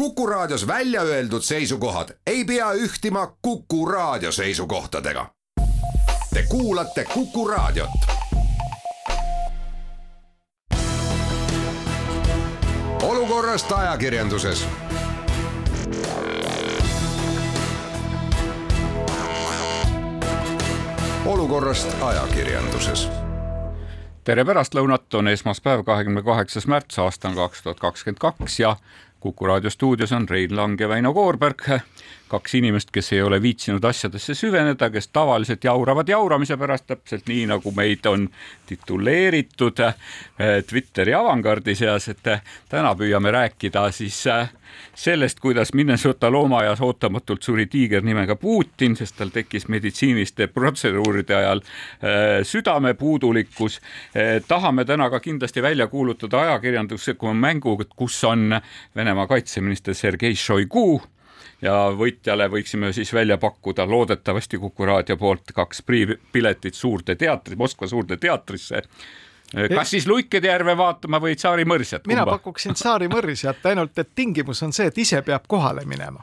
Kuku Raadios välja öeldud seisukohad ei pea ühtima Kuku Raadio seisukohtadega. Te kuulate Kuku Raadiot. olukorrast ajakirjanduses olukorrast ajakirjanduses. tere pärastlõunat, on esmaspäev, kahekümne kaheksas märts, aasta on kaks tuhat kakskümmend kaks ja Kuku raadio stuudios on Rein Lang ja Väino Koorberg, kaks inimest, kes ei ole viitsinud asjadesse süveneda, kes tavaliselt jauravad jauramise pärast, täpselt nii nagu meid on tituleeritud eh, Twitteri avangardi seas, et eh, täna püüame rääkida siis eh, sellest, kuidas Minnesota loomaaias ootamatult suri tiiger nimega Putin, sest tal tekkis meditsiiniliste protseduuride ajal südamepuudulikkus. tahame täna ka kindlasti välja kuulutada ajakirjandusliku mängu, kus on Venemaa kaitseminister Sergei Šoigu ja võitjale võiksime siis välja pakkuda loodetavasti Kuku raadio poolt kaks piletit suurde teatri, Moskva suurde teatrisse. Kas siis Luikede järve vaatama või Tsaari mõrsjat? mina pakuksin Tsaari mõrsjat, ainult et tingimus on see, et ise peab kohale minema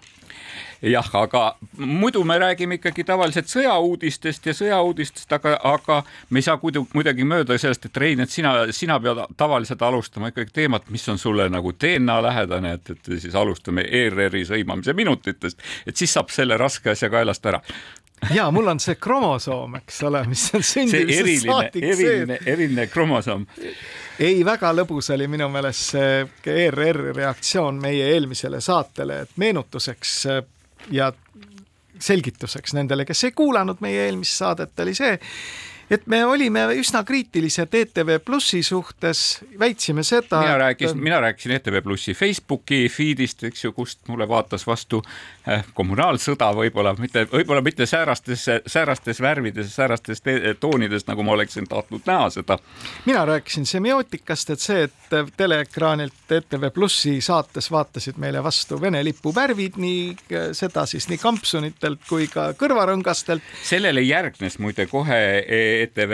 jah, aga muidu me räägime ikkagi tavaliselt sõjauudistest ja sõjauudistest, aga, aga me ei saa kuidagi mööda sellest, et Rein, et sina, sina pead tavaliselt alustama ikkagi teemat, mis on sulle nagu DNA lähedane, et, et siis alustame ERR-i sõimamise minutitest, et siis saab selle raske asja kaelast ära. Ja mul on see kromosoom, eks ole, mis on sündimisest saadik eriline, eriline kromosoom. Ei, väga lõbus oli minu meelest see ERR-i reaktsioon meie eelmisele saatele, et meenutuseks ja selgituseks nendele, kes ei kuulanud meie eelmist saadet, oli see, et me olime üsna kriitilised ETV Plussi suhtes, väitsime seda. mina rääkisin, mina rääkisin ETV Plussi Facebooki feed'ist, eks ju, kust mulle vaatas vastu äh, kommunaalsõda võib-olla mitte, võib-olla mitte säärastes, säärastes värvides, säärastes toonides, nagu ma oleksin tahtnud näha seda. mina rääkisin semiootikast, et see, et teleekraanilt ETV Plussi saates vaatasid meile vastu Vene lipu värvid, nii seda siis nii kampsunitelt kui ka kõrvarõngastelt. sellele järgnes muide kohe ETV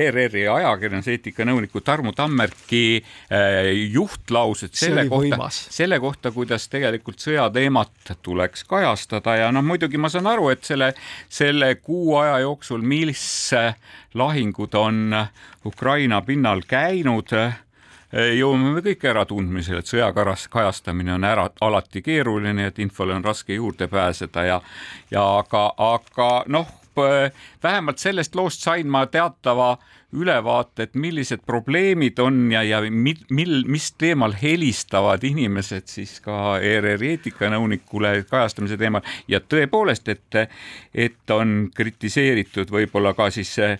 ERR-i ajakirjanduseetika nõuniku Tarmu Tammerki äh, juhtlaused selle kohta, selle kohta, kuidas tegelikult sõjateemat tuleks kajastada ja noh, muidugi ma saan aru, et selle, selle kuu aja jooksul, mis lahingud on Ukraina pinnal käinud jõuame me kõik äratundmisele, et sõjakaras kajastamine on ära alati keeruline, et infole on raske juurde pääseda ja, ja aga, aga noh Äh, vähemalt sellest loost sain ma teatava ülevaate, et millised probleemid on ja, ja mil, mil, mis teemal helistavad inimesed siis ka ERR-i eetikanõunikule kajastamise teemal. Ja tõepoolest, et, et on kritiseeritud võib-olla ka siis eh,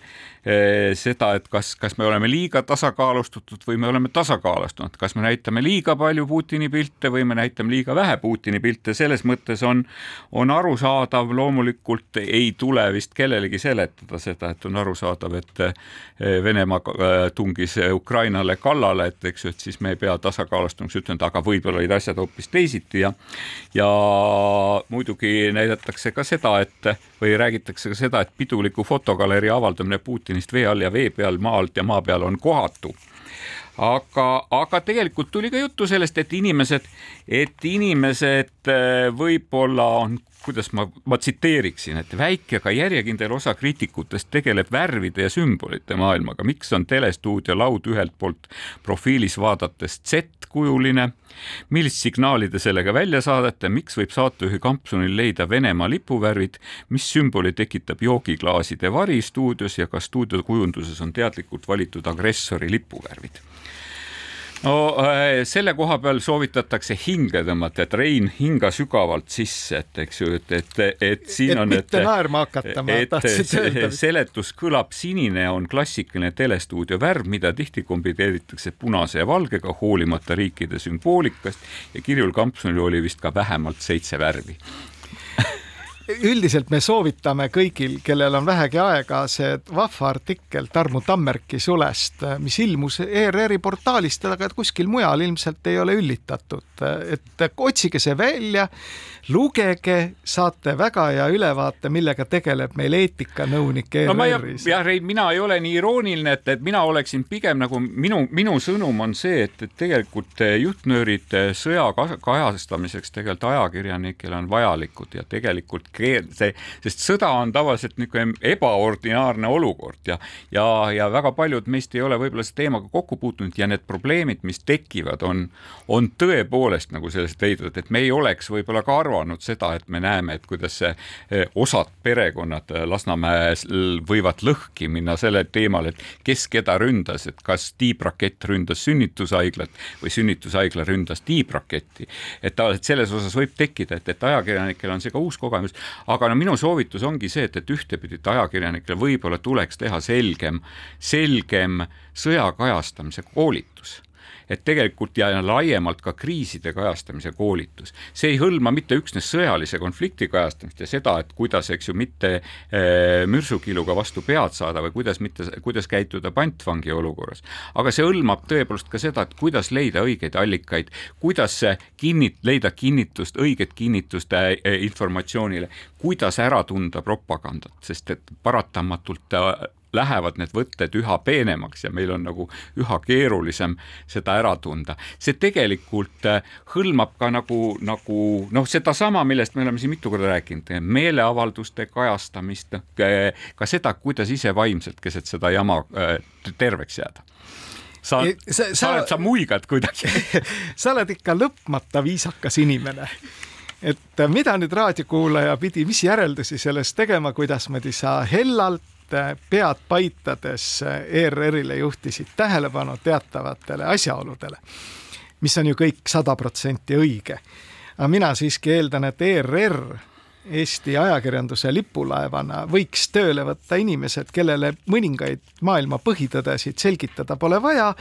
seda, et kas, kas me oleme liiga tasakaalustatud või me oleme tasakaalustunud, kas me näitame liiga palju Putini pilte või me näitame liiga vähe Putini pilte, selles mõttes on, on arusaadav, loomulikult ei tule vist kellelegi seletada seda, et on arusaadav, et Venemaa äh, tungis Ukrainale kallale, et eks ju, et siis me ei pea tasakaalustamaks ütelnud, aga võib-olla olid asjad hoopis teisiti ja ja muidugi näidatakse ka seda, et või räägitakse ka seda, et piduliku fotogalerii avaldamine Putinist vee all ja vee peal, maa alt ja maa peal on kohatu. Aga, aga tegelikult tuli ka juttu sellest, et inimesed, et inimesed äh, võib-olla on kuidas ma, ma tsiteeriksin, et väike, aga järjekindel osa kriitikutest tegeleb värvide ja sümbolite maailmaga. miks on telestuudio laud ühelt poolt profiilis vaadates Z-kujuline? millist signaali te sellega välja saadate, miks võib saatejuhi kampsunil leida Venemaa lipuvärvid, mis sümboli tekitab joogiklaaside vari stuudios ja kas stuudio kujunduses on teadlikult valitud agressori lipuvärvid? No äh, selle koha peal soovitatakse hinge tõmmata, et Rein hinga sügavalt sisse, et eks ju, et, et, et siin et on, mitte naerma hakata, ma tahtsin öelda. seletus kõlab, sinine on klassikaline telestuudio värv, mida tihti kombineeritakse punase ja valgega, hoolimata riikide sümboolikast ja kirjul kampsunil oli vist ka vähemalt seitse värvi üldiselt me soovitame kõigil, kellel on vähegi aega, see vahva artikkel Tarmu Tammerki sulest, mis ilmus ERR-i portaalist, aga kuskil mujal ilmselt ei ole üllitatud, et otsige see välja lugege, saate väga hea ülevaate, millega tegeleb meil eetikanõunik ERR-is no. jah, Rein, mina ei ole nii irooniline, et, et mina oleksin pigem nagu minu, minu sõnum on see, et, et tegelikult juhtnöörid sõja kajastamiseks tegelikult ajakirjanikele on vajalikud ja tegelikult see, sest sõda on tavaliselt niisugune ebaordinaarne olukord ja, ja, ja väga paljud meist ei ole võib-olla selle teemaga kokku puutunud ja need probleemid, mis tekivad, on, on tõepoolest nagu sellised veidrad, et me ei oleks võib-olla ka arvanud seda, et me näeme, et kuidas see eh, osad perekonnad eh, Lasnamäes võivad lõhki minna sellel teemal, et kes keda ründas, et kas tiibrakett ründas sünnitushaiglat või sünnitushaigla ründas tiibraketti. et tavaliselt selles osas võib tekkida, et, et ajakirjanikel on see ka uus kogemus, aga no minu soovitus ongi see, et, et ühtepidi, et ajakirjanikele võib-olla tuleks teha selgem, selgem sõja kajastamise koolitus et tegelikult ja laiemalt ka kriiside kajastamise koolitus. see ei hõlma mitte üksnes sõjalise konflikti kajastamist ja seda, et kuidas, eks ju, mitte äh, mürsukiluga vastu pead saada või kuidas mitte, kuidas käituda pantvangi olukorras. aga see hõlmab tõepoolest ka seda, et kuidas leida õigeid allikaid, kuidas kinnit-, leida kinnitust, õiget kinnitust äh, informatsioonile, kuidas ära tunda propagandat, sest et paratamatult äh, lähevad need võtted üha peenemaks ja meil on nagu üha keerulisem seda ära tunda. see tegelikult äh, hõlmab ka nagu, nagu noh, sedasama, millest me oleme siin mitu korda rääkinud, meeleavalduste kajastamist, äh, ka seda, kuidas ise vaimselt keset seda jama äh, terveks jääda. Sa, sa, sa oled, sa muigad kuidagi. Sa oled ikka lõpmata viisakas inimene. Et mida nüüd raadiokuulaja pidi, mis järeldusi sellest tegema, kuidasmoodi sa hellalt pead paitades ERR-ile juhtisid tähelepanu teatavatele asjaoludele, mis on ju kõik sada protsenti õige. aga mina siiski eeldan, et ERR Eesti ajakirjanduse lipulaevana võiks tööle võtta inimesed, kellele mõningaid maailma põhitõdesid selgitada pole vaja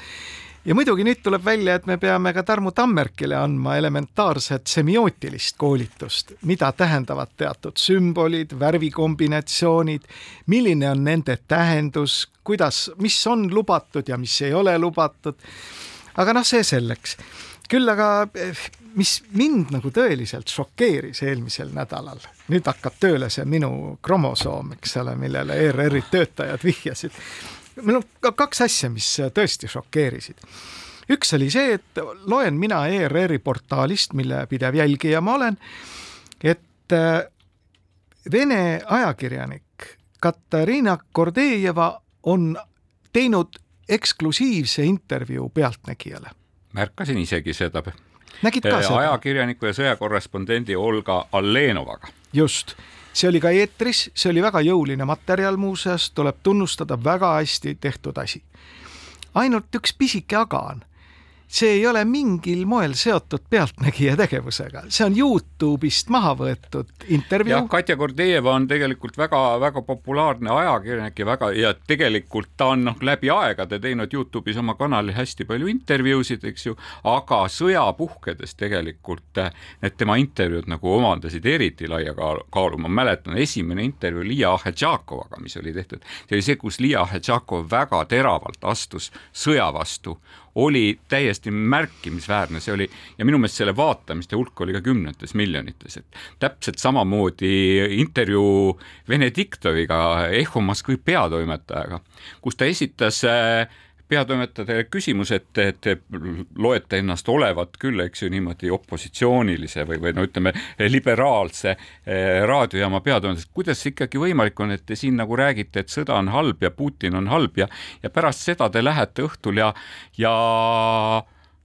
ja muidugi nüüd tuleb välja, et me peame ka Tarmu Tammerkile andma elementaarset semiootilist koolitust, mida tähendavad teatud sümbolid, värvikombinatsioonid, milline on nende tähendus, kuidas, mis on lubatud ja mis ei ole lubatud. aga noh, see selleks. küll aga mis mind nagu tõeliselt šokeeris eelmisel nädalal, nüüd hakkab tööle see minu kromosoom, eks ole, millele ERR-i töötajad vihjasid meil on ka kaks asja, mis tõesti šokeerisid. üks oli see, et loen mina ERR-i portaalist, mille pidev jälgija ma olen, et äh, Vene ajakirjanik Katariina Kordejeva on teinud eksklusiivse intervjuu Pealtnägijale. märkasin isegi seda. nägid ka seda? ajakirjaniku ja sõjakorrespondendi Olga Allenovaga. just see oli ka eetris, see oli väga jõuline materjal muuseas, tuleb tunnustada, väga hästi tehtud asi. ainult üks pisike aga on see ei ole mingil moel seotud Pealtnägija tegevusega, see on Youtube'ist maha võetud intervjuu. jah, Katja Gordejeva on tegelikult väga-väga populaarne ajakirjanik ja väga ja tegelikult ta on noh, läbi aegade teinud Youtube'is oma kanalil hästi palju intervjuusid, eks ju, aga sõja puhkedes tegelikult eh, need tema intervjuud nagu omandasid eriti laia kaalu, ma mäletan esimene intervjuu Liia Ahetšakovaga, mis oli tehtud, see oli see, kus Liia Ahetšakov väga teravalt astus sõja vastu oli täiesti märkimisväärne, see oli ja minu meelest selle vaatamiste hulk oli ka kümnetes miljonites, et täpselt samamoodi intervjuu Venediktoviga, Eho Moskvi peatoimetajaga, kus ta esitas äh, peatoimetajale küsimus, et, te loete ennast olevat küll, eks ju, niimoodi opositsioonilise või, või no ütleme, liberaalse eh, raadiojaama peatoimetaja, kuidas ikkagi võimalik on, et te siin nagu räägite, et sõda on halb ja Putin on halb ja, ja pärast seda te lähete õhtul ja, ja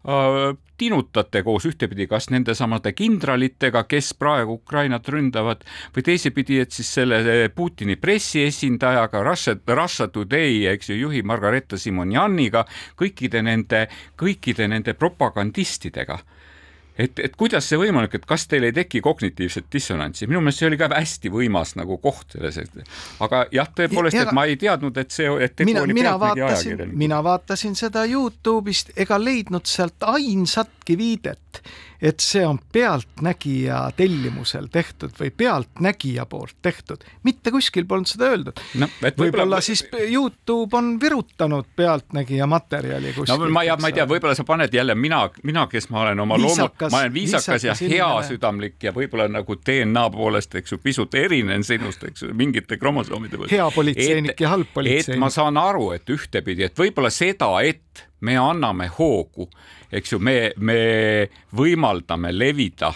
äh, tinutate koos ühtepidi kas nendesamade kindralitega, kes praegu Ukrainat ründavad, või teisipidi, et siis selle Putini pressiesindajaga, Russia, Russia Today, eks ju, juhi Margareeta Simonjaniga, kõikide nende, kõikide nende propagandistidega et, et kuidas see võimalik, et kas teil ei teki kognitiivset dissonantsi, minu meelest see oli ka hästi võimas nagu koht selles, et aga jah, tõepoolest, et ma ei teadnud, et see, et tegu mina, oli mina vaatasin, mina vaatasin seda Youtube'ist ega leidnud sealt ainsatki viidet, et see on pealtnägija tellimusel tehtud või pealtnägija poolt tehtud, mitte kuskil polnud seda öeldud no,. võib-olla võib siis Youtube on virutanud pealtnägija materjali kuskil. no ma ja ma ei tea, võib-olla sa paned jälle mina, mina, kes ma olen oma loomult, ma olen viisakas, viisakas ja heasüdamlik ja võib-olla nagu DNA poolest, eks ju, pisut erinen sinust, eks ju, mingite kromosoomide pealt. hea politseinik ja halb politseinik. et ma saan aru, et ühtepidi, et võib-olla seda, et me anname hoogu eks ju, me, me võimaldame levida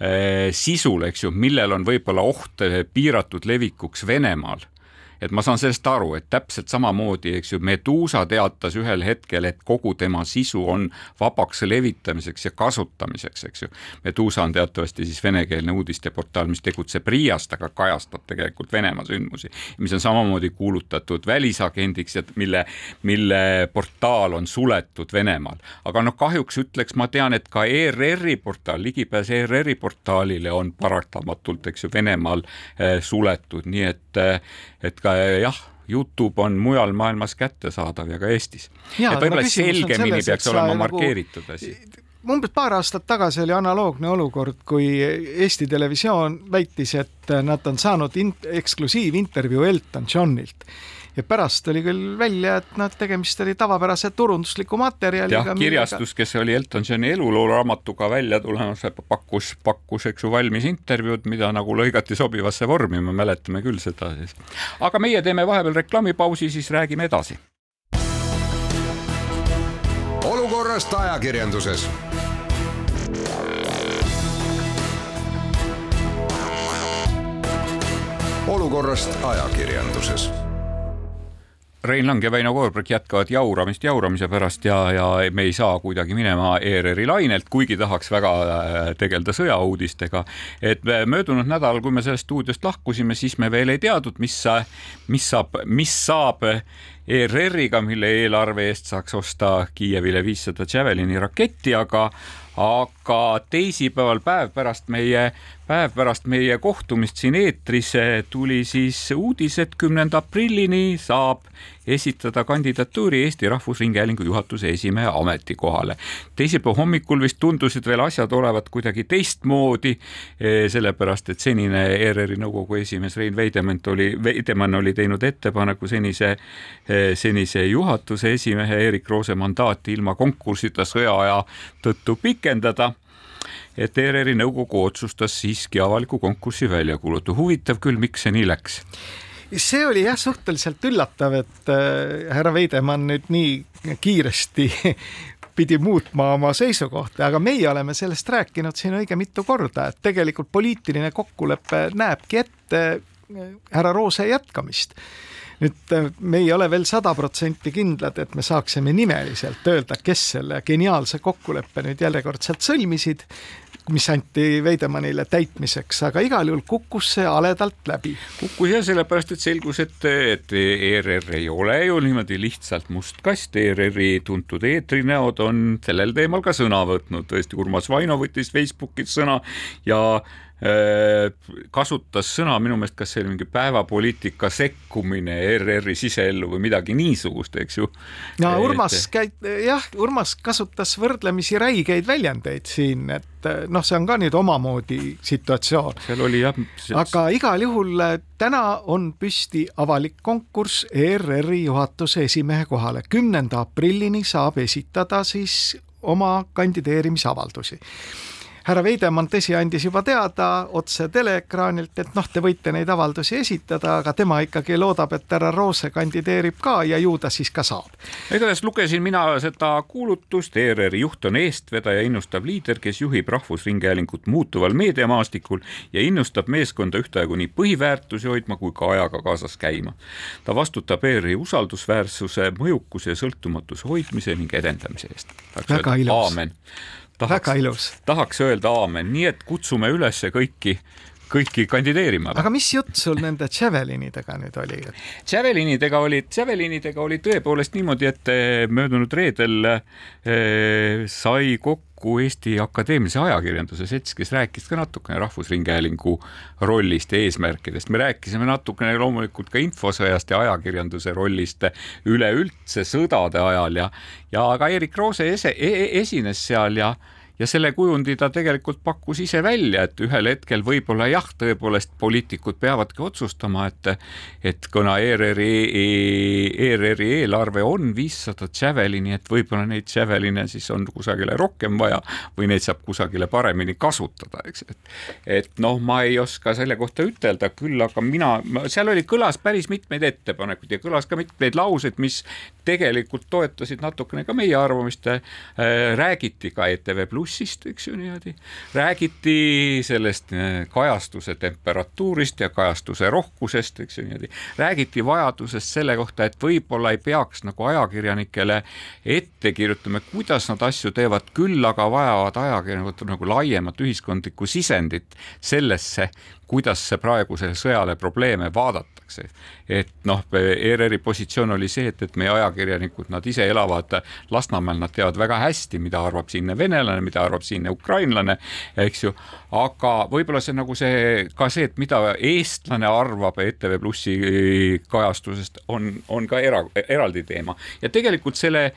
eh, sisul, eks ju, millel on võib-olla oht eh, piiratud levikuks Venemaal et ma saan sellest aru, et täpselt samamoodi, eks ju, Meduusa teatas ühel hetkel, et kogu tema sisu on vabaks levitamiseks ja kasutamiseks, eks ju. Meduusa on teatavasti siis venekeelne uudisteportaal, mis tegutseb Riiast, aga kajastab tegelikult Venemaa sündmusi, mis on samamoodi kuulutatud välisagendiks ja mille, mille portaal on suletud Venemaal. aga noh, kahjuks ütleks, ma tean, et ka ERR-i portaal, ligipääs ERR-i portaalile on paratamatult, eks ju, Venemaal äh, suletud, nii et, äh, et ka ka jah, Youtube on mujal maailmas kättesaadav ja ka Eestis. et võib-olla selgemini peaks olema nagu markeeritud asi umbes paar aastat tagasi oli analoogne olukord, kui Eesti Televisioon väitis, et nad on saanud in eksklusiivintervjuu Elton Johnilt ja pärast tuli küll välja, et noh, tegemist oli tavapärase turundusliku materjaliga. jah, kirjastus, kes oli Elton Johni elulooraamatuga välja tulemas, pakkus, pakkus, eks ju, valmis intervjuud, mida nagu lõigati sobivasse vormi, me mäletame küll seda siis. aga meie teeme vahepeal reklaamipausi, siis räägime edasi. olukorrast ajakirjanduses olukorrast ajakirjanduses Rein Lang ja Väino Koorberg jätkavad jauramist jauramise pärast ja, ja me ei saa kuidagi minema ERR-i lainelt, kuigi tahaks väga äh, tegeleda sõjauudistega. et möödunud nädalal, kui me sellest stuudiost lahkusime, siis me veel ei teadnud, mis, mis saab, mis saab ERR-iga, mille eelarve eest saaks osta Kiievile viissada Javelini raketti, aga aga teisipäeval, päev pärast meie, päev pärast meie kohtumist siin eetris tuli siis uudis, et kümnenda aprillini saab esitada kandidatuuri Eesti Rahvusringhäälingu juhatuse esimehe ametikohale. teisipäeva hommikul vist tundusid veel asjad olevat kuidagi teistmoodi, eh, sellepärast et senine ERR-i nõukogu esimees Rein Veidemann oli, Veidemann oli teinud ettepaneku senise, eh, senise juhatuse esimehe Erik Roose mandaati ilma konkursita sõjaaja tõttu pikendada et ERR-i nõukogu otsustas siiski avaliku konkursi välja kuulutada. huvitav küll, miks see nii läks. See oli jah, suhteliselt üllatav, et äh, härra Veidemann nüüd nii kiiresti pidi muutma oma seisukohta, aga meie oleme sellest rääkinud siin õige mitu korda, et tegelikult poliitiline kokkulepe näebki ette äh, härra Roose jätkamist. Nüüd äh, me ei ole veel sada protsenti kindlad, et me saaksime nimeliselt öelda, kes selle geniaalse kokkuleppe nüüd järjekordselt sõlmisid mis anti Veidemannile täitmiseks, aga igal juhul kukkus see haledalt läbi. kukkus jah, sellepärast et selgus, et, et ERR ei ole ju niimoodi lihtsalt must kast, ERR-i tuntud eetrinäod on sellel teemal ka sõna võtnud, tõesti Urmas Vaino võttis Facebookis sõna ja kasutas sõna minu meelest, kas see oli mingi päevapoliitika sekkumine ERR-i siseellu või midagi niisugust, eks ju. no Urmas käi-, jah, Urmas kasutas võrdlemisi räigeid väljendeid siin, et noh, see on ka nüüd omamoodi situatsioon. seal oli jah see.... aga igal juhul äh, täna on püsti avalik konkurss ERR-i juhatuse esimehe kohale. kümnenda aprillini saab esitada siis oma kandideerimisavaldusi härra Veidemann, tõsi, andis juba teada otse teleekraanilt, et noh, te võite neid avaldusi esitada, aga tema ikkagi loodab, et härra Roose kandideerib ka ja ju ta siis ka saab. igatahes lugesin mina seda kuulutust, ERR-i juht on eestvedaja, innustav liider, kes juhib Rahvusringhäälingut muutuval meediamaastikul ja innustab meeskonda ühtaegu nii põhiväärtusi hoidma kui ka ajaga kaasas käima. ta vastutab ERR-i usaldusväärsuse, mõjukuse ja sõltumatuse hoidmise ning edendamise eest. väga ilus tahaks, tahaks öelda aamen, nii et kutsume üles kõiki kõiki kandideerima. aga mis jutt sul nende Javelinidega nüüd oli? Javelinidega oli, Javelinidega oli tõepoolest niimoodi, et eh, möödunud reedel eh, sai kokku Eesti Akadeemilise Ajakirjanduse Selts, kes rääkis ka natukene Rahvusringhäälingu rollist ja eesmärkidest. me rääkisime natukene loomulikult ka infosõjast ja ajakirjanduse rollist üleüldse sõdade ajal ja, ja ka Erik Roose ese, e, esines seal ja ja selle kujundi ta tegelikult pakkus ise välja, et ühel hetkel võib-olla jah, tõepoolest poliitikud peavadki otsustama, et et kuna ERR-i, ERR-i eelarve on viissada Javelini, et võib-olla neid Javeline siis on kusagile rohkem vaja või neid saab kusagile paremini kasutada, eks, et et noh, ma ei oska selle kohta ütelda, küll aga mina, seal oli, kõlas päris mitmeid ettepanekuid ja kõlas ka mitmeid lauseid, mis tegelikult toetasid natukene ka meie arvamist äh,, räägiti ka ETV Plussist, eks ju niimoodi, räägiti sellest äh, kajastuse temperatuurist ja kajastuse rohkusest, eks ju niimoodi, räägiti vajadusest selle kohta, et võib-olla ei peaks nagu ajakirjanikele ette kirjutama, kuidas nad asju teevad, küll aga vajavad ajakirjanikud nagu laiemat ühiskondlikku sisendit sellesse, kuidas see praegusele sõjale probleeme vaadatakse. et noh, ERR-i positsioon oli see, et, et meie ajakirjanikud, nad ise elavad Lasnamäel, nad teavad väga hästi, mida arvab siinne venelane, mida arvab siinne ukrainlane, eks ju, aga võib-olla see nagu see ka see, et mida eestlane arvab ETV Plussi kajastusest, on, on ka era, eraldi teema ja tegelikult selle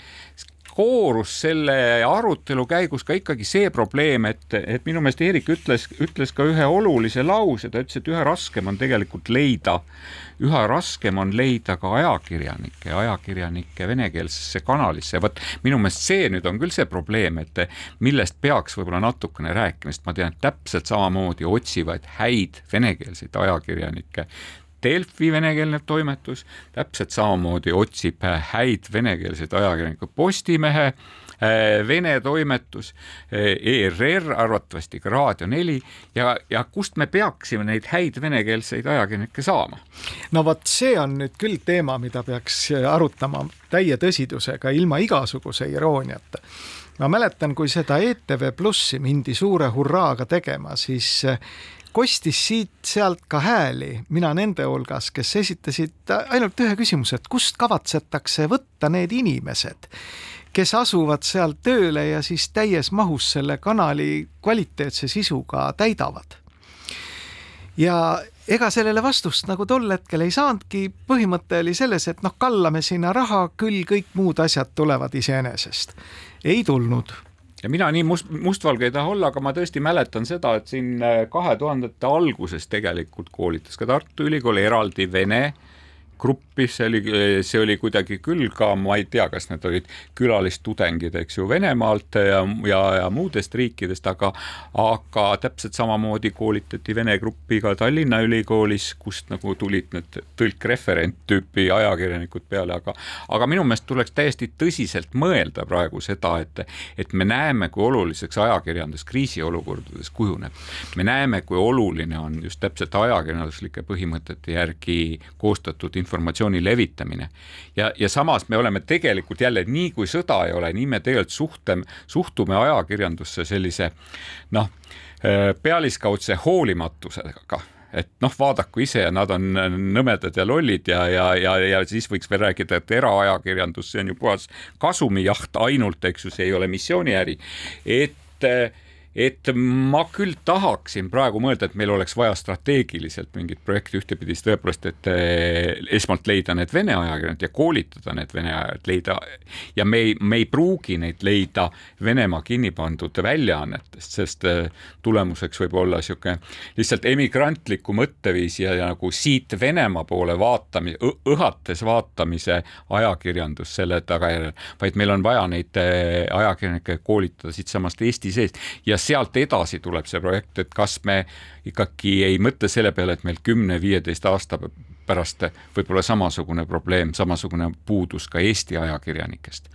koorus selle arutelu käigus ka ikkagi see probleem, et, et minu meelest Eerik ütles, ütles ka ühe olulise lause, ta ütles, et üha raskem on tegelikult leida, üha raskem on leida ka ajakirjanikke, ajakirjanikke venekeelsesse kanalisse, vot minu meelest see nüüd on küll see probleem, et millest peaks võib-olla natukene rääkima, sest ma tean, et täpselt samamoodi otsivad häid venekeelseid ajakirjanikke Delfi venekeelne toimetus täpselt samamoodi otsib häid venekeelseid ajakirjanikke, Postimehe äh, Vene toimetus, ERR, arvatavasti ka Raadio neli ja, ja kust me peaksime neid häid venekeelseid ajakirjanikke saama? no vot, see on nüüd küll teema, mida peaks arutama täie tõsidusega, ilma igasuguse irooniata. ma mäletan, kui seda ETV Plussi mindi suure hurraaga tegema, siis kostis siit-sealt ka hääli, mina nende hulgas, kes esitasid ainult ühe küsimuse, et kust kavatsetakse võtta need inimesed, kes asuvad seal tööle ja siis täies mahus selle kanali kvaliteetse sisuga täidavad. ja ega sellele vastust nagu tol hetkel ei saanudki, põhimõte oli selles, et noh, kallame sinna raha, küll kõik muud asjad tulevad iseenesest. ei tulnud ja mina nii must, mustvalge ei taha olla, aga ma tõesti mäletan seda, et siin äh, kahe tuhandete alguses tegelikult koolitas ka Tartu Ülikool eraldi vene gruppi, see oli, see oli kuidagi küll ka, ma ei tea, kas need olid külalistudengid, eks ju, Venemaalt ja, ja, ja muudest riikidest, aga aga täpselt samamoodi koolitati vene gruppi ka Tallinna Ülikoolis, kust nagu tulid need tõlkreferent tüüpi ajakirjanikud peale, aga aga minu meelest tuleks täiesti tõsiselt mõelda praegu seda, et et me näeme, kui oluliseks ajakirjandus kriisiolukordades kujuneb. me näeme, kui oluline on just täpselt ajakirjanduslike põhimõtete järgi koostatud informatsioon, informatsiooni levitamine. ja, ja samas me oleme tegelikult jälle nii, kui sõda ei ole, nii me tegelikult suhtem, suhtume ajakirjandusse sellise noh, pealiskaudse hoolimatusega et noh, vaadaku ise, nad on nõmedad ja lollid ja, ja, ja, ja siis võiks veel rääkida, et eraajakirjandus, see on ju puhas kasumijaht ainult, eks ju, see ei ole missiooniäri. et et ma küll tahaksin praegu mõelda, et meil oleks vaja strateegiliselt mingit projekti ühtepidi tõepoolest, et eh, esmalt leida need vene ajakirjanikud ja koolitada need vene ajakirjanikud, leida ja me ei, me ei pruugi neid leida Venemaa kinni pandud väljaannetest, sest eh, tulemuseks võib olla niisugune lihtsalt emigrantliku mõtteviisi ja, ja nagu siit Venemaa poole vaatamise, õhates vaatamise ajakirjandus selle tagajärjel, vaid meil on vaja neid eh, ajakirjanikke koolitada siitsamast Eesti sees ja sealt edasi tuleb see projekt, et kas me ikkagi ei mõtle selle peale, et meil kümne-viieteist aasta pärast võib-olla samasugune probleem, samasugune puudus ka Eesti ajakirjanikest.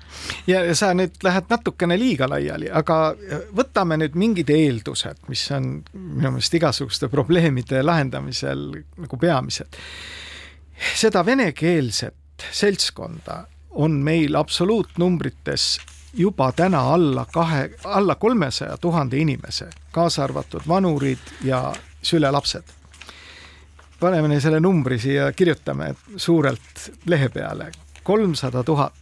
ja, ja sa nüüd lähed natukene liiga laiali, aga võtame nüüd mingid eeldused, mis on minu meelest igasuguste probleemide lahendamisel nagu peamised. seda venekeelset seltskonda on meil absoluutnumbrites juba täna alla kahe, alla kolmesaja tuhande inimese, kaasa arvatud vanurid ja sülelapsed. paneme selle numbri siia, kirjutame suurelt lehe peale, kolmsada tuhat.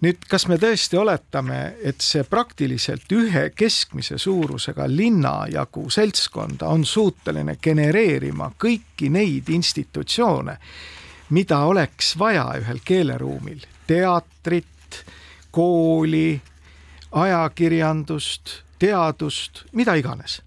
nüüd, kas me tõesti oletame, et see praktiliselt ühe keskmise suurusega linna jagu seltskonda on suuteline genereerima kõiki neid institutsioone, mida oleks vaja ühel keeleruumil, teatrit, kooli, ajakirjandust, teadust, mida iganes.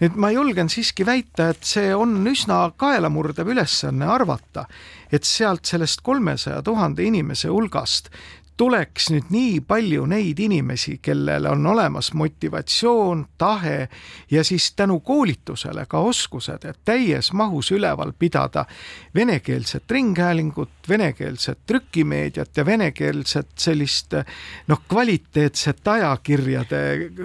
Et ma julgen siiski väita, et see on üsna kaelamurdev ülesanne arvata, et sealt sellest kolmesaja tuhande inimese hulgast tuleks nüüd nii palju neid inimesi, kellel on olemas motivatsioon, tahe ja siis tänu koolitusele ka oskused, et täies mahus üleval pidada venekeelset ringhäälingut, venekeelset trükimeediat ja venekeelset sellist noh, kvaliteetset ajakirjade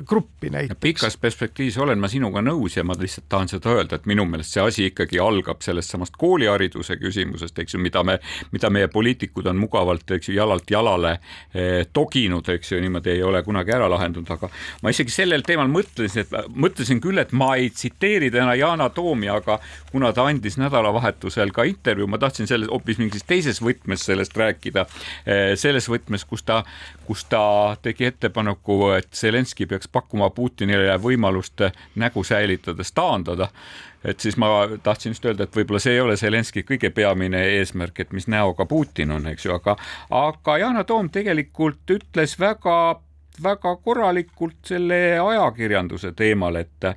gruppi näiteks. pikas perspektiivis olen ma sinuga nõus ja ma lihtsalt tahan seda öelda, et minu meelest see asi ikkagi algab sellest samast koolihariduse küsimusest, eks ju, mida me, mida meie poliitikud on mugavalt, eks ju, jalalt jalale toginud, eks ju, niimoodi ei ole kunagi ära lahendatud, aga ma isegi sellel teemal mõtlesin, et mõtlesin küll, et ma ei tsiteeri täna Yana Toomi, aga kuna ta andis nädalavahetusel ka intervjuu, ma tahtsin selles hoopis mingis teises võtmes sellest rääkida, eh, selles võtmes, kus ta, kus ta tegi ettepaneku, et Zelenskõi peaks pakkuma Putinile võimalust nägu säilitades taandada et siis ma tahtsin just öelda, et võib-olla see ei ole Zelenskõi kõige peamine eesmärk, et mis näoga Putin on, eks ju, aga, aga Yana Toom tegelikult ütles väga väga korralikult selle ajakirjanduse teemal, et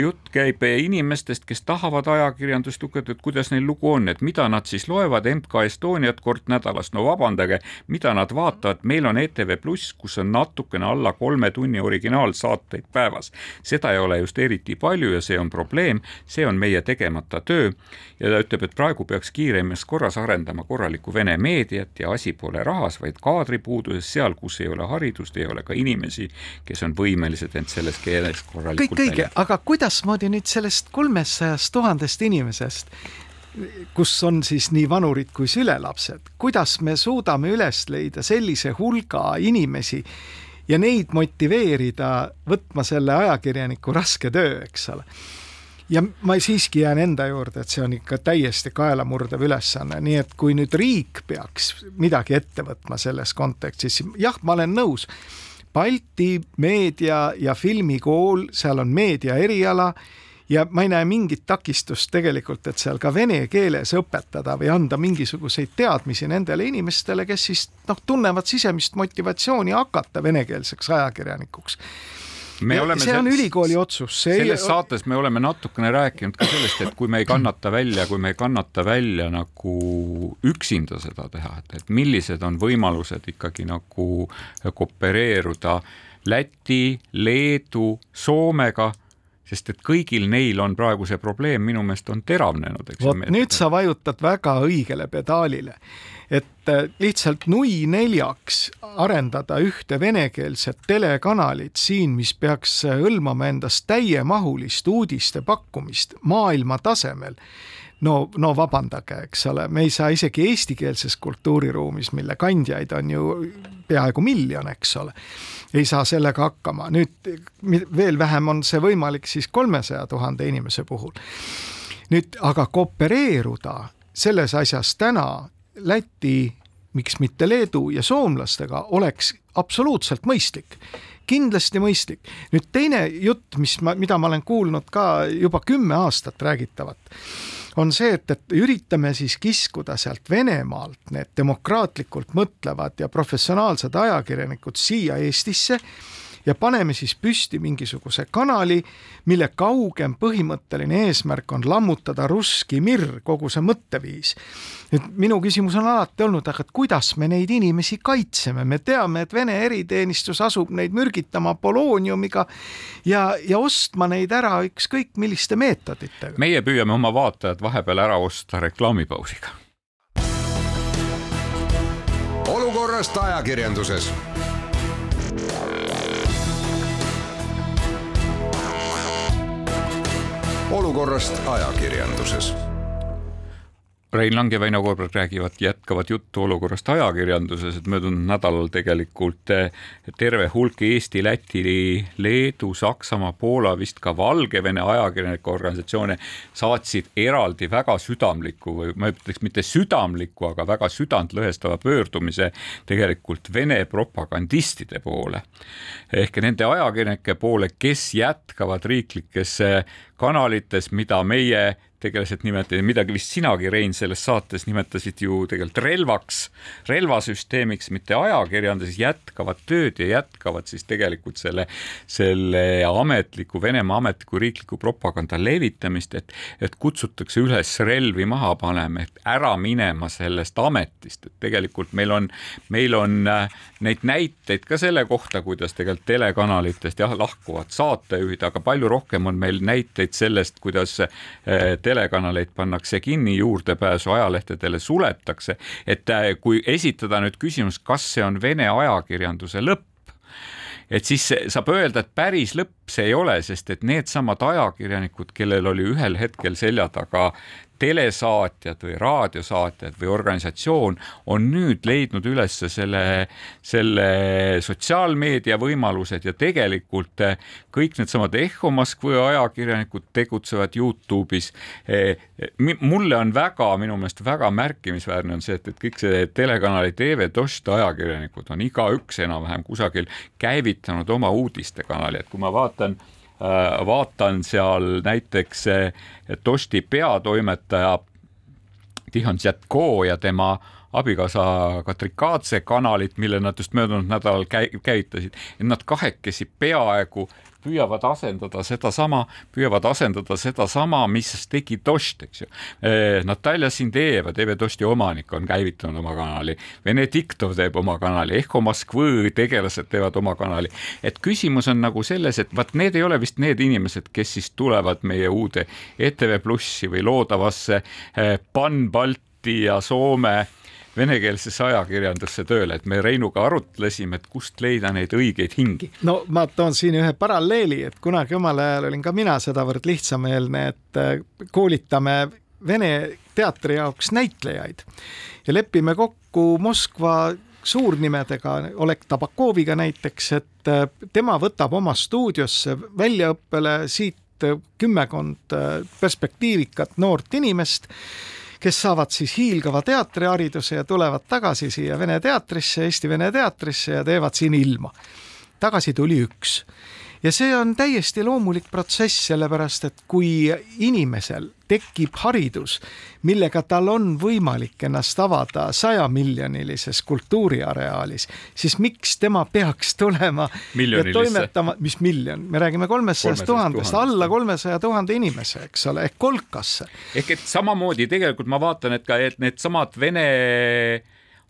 jutt käib inimestest, kes tahavad ajakirjandust lugeda, et kuidas neil lugu on, et mida nad siis loevad MK Estoniat kord nädalas, no vabandage, mida nad vaatavad, meil on ETV Pluss, kus on natukene alla kolme tunni originaalsaateid päevas. seda ei ole just eriti palju ja see on probleem, see on meie tegemata töö. Ja ta ütleb, et praegu peaks kiiremas korras arendama korralikku vene meediat ja asi pole rahas, vaid kaadripuuduses, seal, kus ei ole haridust, ei ole ka inimesi, kes on võimelised end selles keeles korralikult kõik õige, aga kuidasmoodi nüüd sellest kolmesajast tuhandest inimesest kus on siis nii vanurid kui sülelapsed, kuidas me suudame üles leida sellise hulga inimesi ja neid motiveerida võtma selle ajakirjaniku raske töö, eks ole. ja ma siiski jään enda juurde, et see on ikka täiesti kaelamurdev ülesanne, nii et kui nüüd riik peaks midagi ette võtma selles kontekstis, jah, ma olen nõus Balti meedia- ja filmikool, seal on meedia eriala ja ma ei näe mingit takistust tegelikult, et seal ka vene keeles õpetada või anda mingisuguseid teadmisi nendele inimestele, kes siis noh, tunnevad sisemist motivatsiooni hakata venekeelseks ajakirjanikuks oleme see on ülikooli otsus. selles ei... saates me oleme natukene rääkinud ka sellest, et kui me ei kannata välja, kui me ei kannata välja nagu üksinda seda teha, et, et millised on võimalused ikkagi nagu koopereeruda Läti, Leedu, Soomega sest et kõigil neil on praegu see probleem minu meelest on teravnenud. vot nüüd sa vajutad väga õigele pedaalile et äh, lihtsalt nui neljaks arendada ühte venekeelset telekanalit siin, mis peaks äh, hõlmama endas täiemahulist uudiste pakkumist maailma tasemel no, no vabandage, eks ole, me ei saa isegi eestikeelses kultuuriruumis, mille kandjaid on ju peaaegu miljon, eks ole, ei saa sellega hakkama. nüüd veel vähem on see võimalik siis kolmesaja tuhande inimese puhul. nüüd aga koopereeruda selles asjas täna Läti, miks mitte Leedu ja soomlastega oleks absoluutselt mõistlik kindlasti mõistlik. nüüd teine jutt, mis ma, mida ma olen kuulnud ka juba kümme aastat räägitavat, on see, et, et üritame siis kiskuda sealt Venemaalt need demokraatlikult mõtlevad ja professionaalsed ajakirjanikud siia Eestisse ja paneme siis püsti mingisuguse kanali, mille kaugem põhimõtteline eesmärk on lammutada russki mirr, kogu see mõtteviis. nüüd minu küsimus on alati olnud, aga et kuidas me neid inimesi kaitseme, me teame, et Vene eriteenistus asub neid mürgitama polooniumiga ja, ja ostma neid ära ükskõik milliste meetoditega. meie püüame oma vaatajad vahepeal ära osta reklaamipausiga olukorrast ajakirjanduses olukorrast ajakirjanduses Rein Lang ja Väino Koorberg räägivad, jätkavad juttu olukorrast ajakirjanduses, et möödunud nädalal tegelikult eh, terve hulk Eesti, Läti, Leedu, Saksamaa, Poola, vist ka Valgevene ajakirjanike organisatsioone saatsid eraldi väga südamliku või ma ütleks mitte südamliku, aga väga südantlõhestava pöördumise tegelikult Vene propagandistide poole. ehk nende ajakirjanike poole, kes jätkavad riiklikes kanalites, mida meie tegelased nimetati, midagi vist sinagi, Rein, selles saates nimetasid ju tegelikult relvaks, relvasüsteemiks, mitte ajakirjanduses, jätkavad tööd ja jätkavad siis tegelikult selle, selle ametliku, Venemaa ametliku riikliku propaganda levitamist, et, et kutsutakse üles relvi maha panema, et ära minema sellest ametist, et tegelikult meil on, meil on äh, neid näiteid ka selle kohta, kuidas tegelikult telekanalitest jah, lahkuvad saatejuhid, aga palju rohkem on meil näiteid sellest, kuidas äh, telekanaleid pannakse kinni, juurdepääsu ajalehtedele suletakse, et äh, kui esitada nüüd küsimus, kas see on Vene ajakirjanduse lõpp, et siis saab öelda, et päris lõpp see ei ole, sest et needsamad ajakirjanikud, kellel oli ühel hetkel selja taga telesaatjad või raadiosaatjad või organisatsioon on nüüd leidnud üles selle, selle sotsiaalmeedia võimalused ja tegelikult eh, kõik needsamad Ehho Moskva ajakirjanikud tegutsevad Youtube'is. Eh, mulle on väga, minu meelest väga märkimisväärne on see, et, et kõik see telekanali TV Dost ajakirjanikud on igaüks enam-vähem kusagil käivitanud oma uudistekanali, et kui ma vaatan vaatan seal näiteks Tosti peatoimetaja Tihon Tšetko ja tema abikaasa Katrikatse kanalit, mille nad just möödunud nädalal käivitasid, et nad kahekesi peaaegu püüavad asendada sedasama, püüavad asendada sedasama, mis tegi Dost, eks ju. Eh, Natalja Sindejeva, TV Dosti omanik, on käivitanud oma kanali, Venediktov teeb oma kanali, Ehho Moskvõ tegelased teevad oma kanali. et küsimus on nagu selles, et vaat need ei ole vist need inimesed, kes siis tulevad meie uude ETV Plussi või loodavasse eh, Pan-Balti ja Soome venekeelsesse ajakirjandusse tööle, et me Reinuga arutlesime, et kust leida neid õigeid hingi. no ma toon siin ühe paralleeli, et kunagi omal ajal olin ka mina sedavõrd lihtsameelne, et äh, koolitame Vene teatri jaoks näitlejaid ja lepime kokku Moskva suurnimedega, Oleg Tabakoviga näiteks, et äh, tema võtab oma stuudiosse väljaõppele siit äh, kümmekond perspektiivikat noort inimest kes saavad siis hiilgava teatrihariduse ja tulevad tagasi siia Vene teatrisse, Eesti Vene teatrisse ja teevad siin ilma. tagasi tuli üks ja see on täiesti loomulik protsess, sellepärast et kui inimesel tekib haridus, millega tal on võimalik ennast avada sajamiljonilises kultuuriareaalis, siis miks tema peaks tulema ja toimetama, mis miljon, me räägime kolmesajast tuhandest, alla kolmesaja tuhande inimese, eks ole, ehk kolkasse. ehk et samamoodi tegelikult ma vaatan, et ka, et needsamad Vene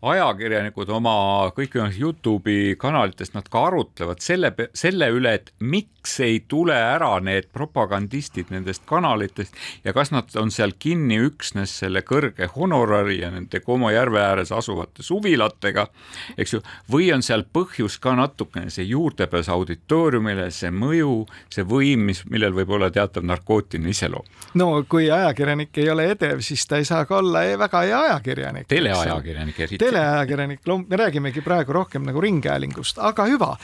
ajakirjanikud oma kõikvõimalikes Youtube'i kanalitest, nad ka arutlevad selle, selle üle, et miks ei tule ära need propagandistid nendest kanalitest ja kas nad on seal kinni üksnes selle kõrge honorari ja nende Como järve ääres asuvate suvilatega, eks ju, või on seal põhjus ka natukene see juurdepääs auditooriumile, see mõju, see võim, mis, millel võib olla teatav narkootiline iseloom. no kui ajakirjanik ei ole edev, siis ta ei saa ka olla väga hea ajakirjanik. teleajakirjanik eriti teleajakirjanik, me räägimegi praegu rohkem nagu ringhäälingust, aga hüva.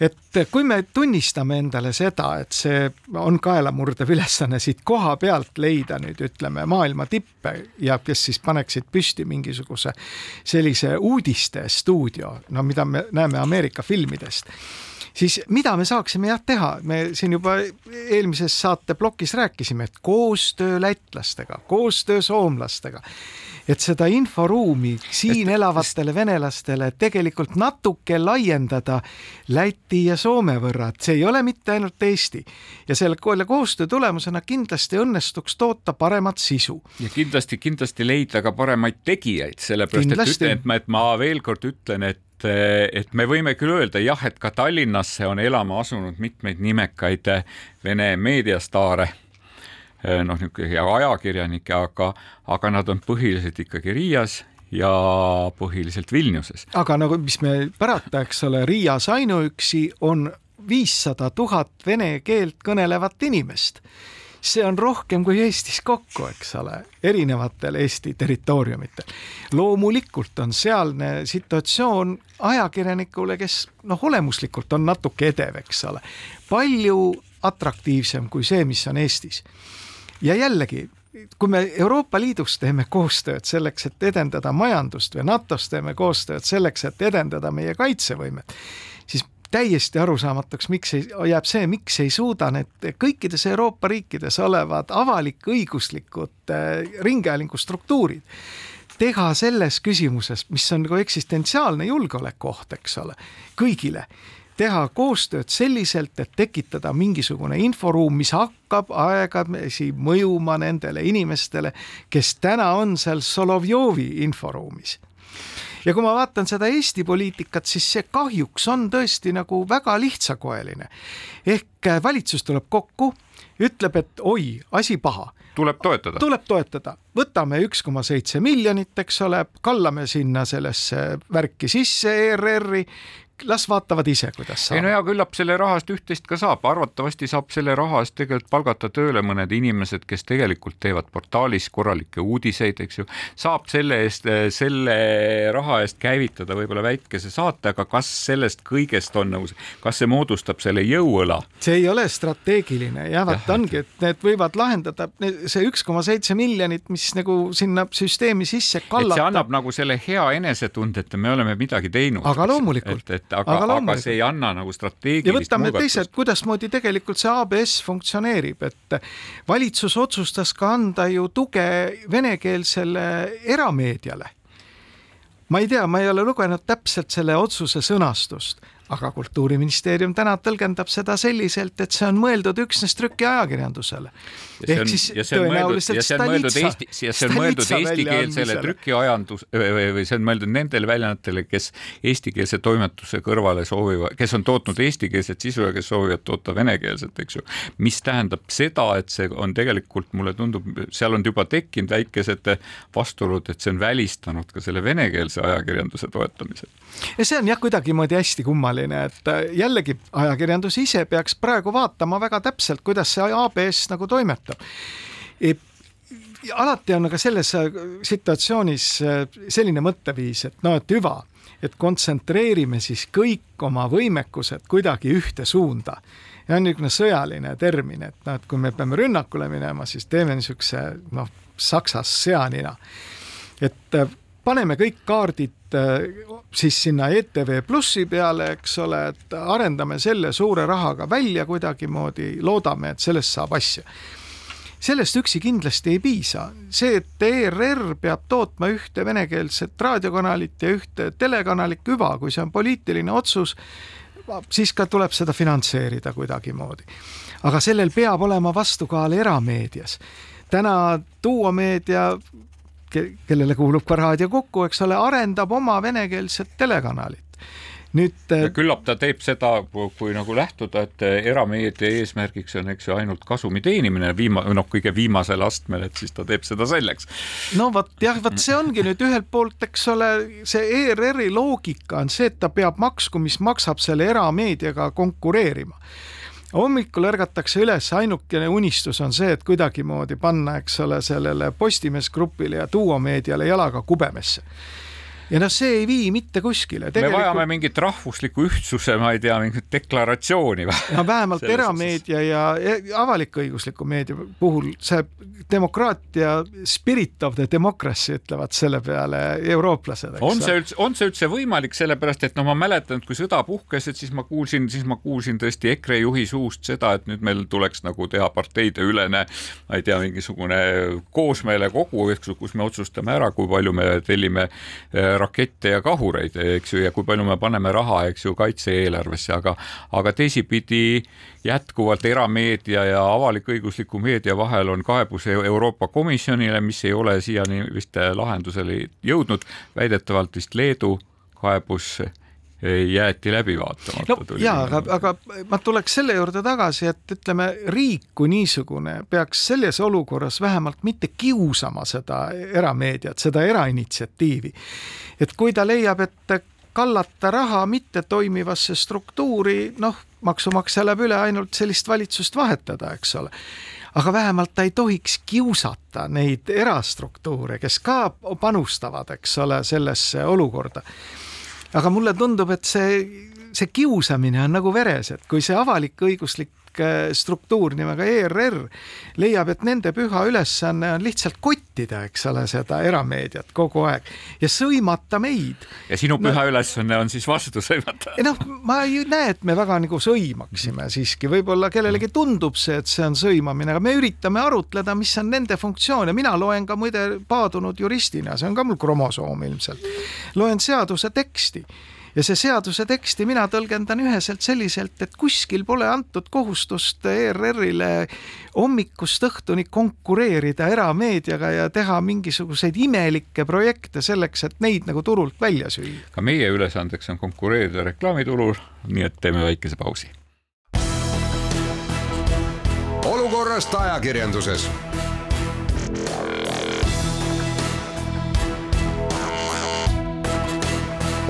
Et kui me tunnistame endale seda, et see on kaelamurdev ülesanne siit koha pealt leida nüüd ütleme maailma tippe ja kes siis paneksid püsti mingisuguse sellise uudistestuudio, no mida me näeme Ameerika filmidest siis mida me saaksime jah teha, me siin juba eelmises saate plokis rääkisime, et koostöö lätlastega, koostöö soomlastega et seda inforuumi siin et, elavatele venelastele tegelikult natuke laiendada Läti ja Soome võrra, et see ei ole mitte ainult Eesti. ja selle koostöö tulemusena kindlasti õnnestuks toota paremat sisu. ja kindlasti, kindlasti leida ka paremaid tegijaid, sellepärast kindlasti. et ütlen, et ma, et ma veel kord ütlen, et et me võime küll öelda jah, et ka Tallinnasse on elama asunud mitmeid nimekaid Vene meediastaare noh, niisugune hea ajakirjanikke, aga, aga nad on põhiliselt ikkagi Riias ja põhiliselt Vilniuses. aga nagu, mis me pärata, eks ole, Riias ainuüksi on viissada tuhat vene keelt kõnelevat inimest. see on rohkem kui Eestis kokku, eks ole, erinevatel Eesti territooriumitel. loomulikult on sealne situatsioon ajakirjanikule, kes noh, olemuslikult on natuke edev, eks ole, palju atraktiivsem kui see, mis on Eestis. Ja jällegi, kui me Euroopa Liidus teeme koostööd selleks, et edendada majandust või NATO-s teeme koostööd selleks, et edendada meie kaitsevõimet, siis täiesti arusaamatuks, miks ei, jääb see, miks ei suuda need kõikides Euroopa riikides olevad avalik-õiguslikud äh, ringhäälingustruktuurid teha selles küsimuses, mis on nagu eksistentsiaalne julgeolekuoht, eks ole, kõigile teha koostööd selliselt, et tekitada mingisugune inforuum, mis hakkab aegamisi mõjuma nendele inimestele, kes täna on seal Solovjovi inforuumis ja kui ma vaatan seda Eesti poliitikat, siis see kahjuks on tõesti nagu väga lihtsakoeline. ehk valitsus tuleb kokku, ütleb, et oi, asi paha tuleb toetada. tuleb toetada, võtame üks koma seitse miljonit, eks ole, kallame sinna sellesse värki sisse ERR-i, las vaatavad ise, kuidas saab. ei no hea, küllap selle raha eest üht-teist ka saab, arvatavasti saab selle raha eest tegelikult palgata tööle mõned inimesed, kes tegelikult teevad portaalis korralikke uudiseid, eks ju. saab selle eest, selle raha eest käivitada võib-olla väikese saate, aga kas sellest kõigest on nõus, kas see moodustab selle jõuõla? see ei ole strateegiline, jah, vot ongi, et need võivad lahendada, see üks koma seitse miljonit, mis nagu sinna süsteemi sisse kallata. see annab nagu selle hea enesetunde, et me oleme midagi teinud. aga loomulikult. et et aga, aga, aga see ei anna nagu strateegilist ja võtame teised, kuidasmoodi tegelikult see ABS funktsioneerib, et valitsus otsustas ka anda ju tuge venekeelsele erameediale. ma ei tea, ma ei ole lugenud täpselt selle otsuse sõnastust, aga Kultuuriministeerium täna tõlgendab seda selliselt, et see on mõeldud üksnes trükiajakirjandusele. ehk siis tõenäoliselt Stalitsa, ja see on mõeldud eestikeelsele trükiajandus või, või see on mõeldud nendele väljaannetele, kes eestikeelse toimetuse kõrvale soovivad, kes on tootnud eestikeelset sisu ja kes soovivad toota venekeelset, eks ju. mis tähendab seda, et see on tegelikult, mulle tundub, seal on juba tekkinud väikesed vastuolud, et see on välistanud ka selle venekeelse ajakirjanduse toetamise. Ja see on jah, kuidagimoodi hästi kummaline et äh, jällegi ajakirjandus ise peaks praegu vaatama väga täpselt, kuidas see ABS nagu toimetab e alati on aga selles äh, situatsioonis äh, selline mõtteviis, et no, et hüva, et kontsentreerime siis kõik oma võimekused kuidagi ühte suunda. ja on niisugune sõjaline termin, et noh, et kui me peame rünnakule minema, siis teeme niisuguse noh, Saksas seanina. et paneme kõik kaardid siis sinna ETV Plussi peale, eks ole, et arendame selle suure rahaga välja kuidagimoodi, loodame, et sellest saab asja. sellest üksi kindlasti ei piisa, see, et ERR peab tootma ühte venekeelset raadiokanalit ja ühte telekanalit, hüva, kui see on poliitiline otsus, siis ka tuleb seda finantseerida kuidagimoodi. aga sellel peab olema vastukaal erameedias täna Duo meedia kellele kuulub ka Raadio Kuku, eks ole, arendab oma venekeelset telekanalit nüüd. küllap ta teeb seda, kui nagu lähtuda, et erameedia eesmärgiks on, eks ju, ainult kasumi teenimine viima-, noh, kõige viimasel astmel, et siis ta teeb seda selleks. no vot jah, vot see ongi nüüd ühelt poolt, eks ole, see ERR-i loogika on see, et ta peab maksku, mis maksab selle erameediaga konkureerima hommikul ärgatakse üles, ainukene unistus on see, et kuidagimoodi panna, eks ole, sellele Postimees Grupile ja Duo meediale jalaga kubemesse ja noh, see ei vii mitte kuskile Tegelikult.... me vajame mingit rahvusliku ühtsuse, ma ei tea, mingit deklaratsiooni või? no vähemalt erameedia ja avalik-õigusliku meedia puhul see demokraatia spirit of the democracy ütlevad selle peale eurooplased. on see üldse, on see üldse võimalik, sellepärast et no ma mäletan, et kui sõda puhkes, et siis ma kuulsin, siis ma kuulsin tõesti EKRE juhi suust seda, et nüüd meil tuleks nagu teha parteide ülene, ma ei tea, mingisugune koosmeelekogu, eks ju, kus me otsustame ära, kui palju me tellime eh, rakette ja kahureid, eks ju, ja kui palju me paneme raha, eks ju, kaitse-eelarvesse, aga, aga teisipidi jätkuvalt erameedia ja avalik-õigusliku meedia vahel on kaebus Euroopa Komisjonile, mis ei ole siiani vist lahendusele jõudnud, väidetavalt vist Leedu kaebus jäeti läbi vaatamata. no jaa, aga, aga ma tuleks selle juurde tagasi, et ütleme, riik kui niisugune peaks selles olukorras vähemalt mitte kiusama seda erameediat, seda erainitsiatiivi. et kui ta leiab, et kallata raha mittetoimivasse struktuuri, noh, maksumaksja läheb üle ainult sellist valitsust vahetada, eks ole aga vähemalt ta ei tohiks kiusata neid erastruktuure, kes ka panustavad, eks ole, sellesse olukorda aga mulle tundub, et see, see kiusamine on nagu veres, et kui see avalik-õiguslik struktuur nimega ERR leiab, et nende püha ülesanne on lihtsalt kottida, eks ole, seda erameediat kogu aeg ja sõimata meid. ja sinu püha no, ülesanne on siis vastu sõimata? noh, ma ei näe, et me väga nagu sõimaksime siiski, võib-olla kellelegi tundub see, et see on sõimamine, aga me üritame arutleda, mis on nende funktsioon. Ja mina loen ka muide paadunud juristina, see on ka mul kromosoom ilmselt, loen seaduse teksti ja see seaduse teksti mina tõlgendan üheselt selliselt, et kuskil pole antud kohustust ERR-ile hommikust õhtuni konkureerida erameediaga ja teha mingisuguseid imelikke projekte selleks, et neid nagu turult välja süüa. ka meie ülesandeks on konkureerida reklaamiturul, nii et teeme väikese pausi. olukorrast ajakirjanduses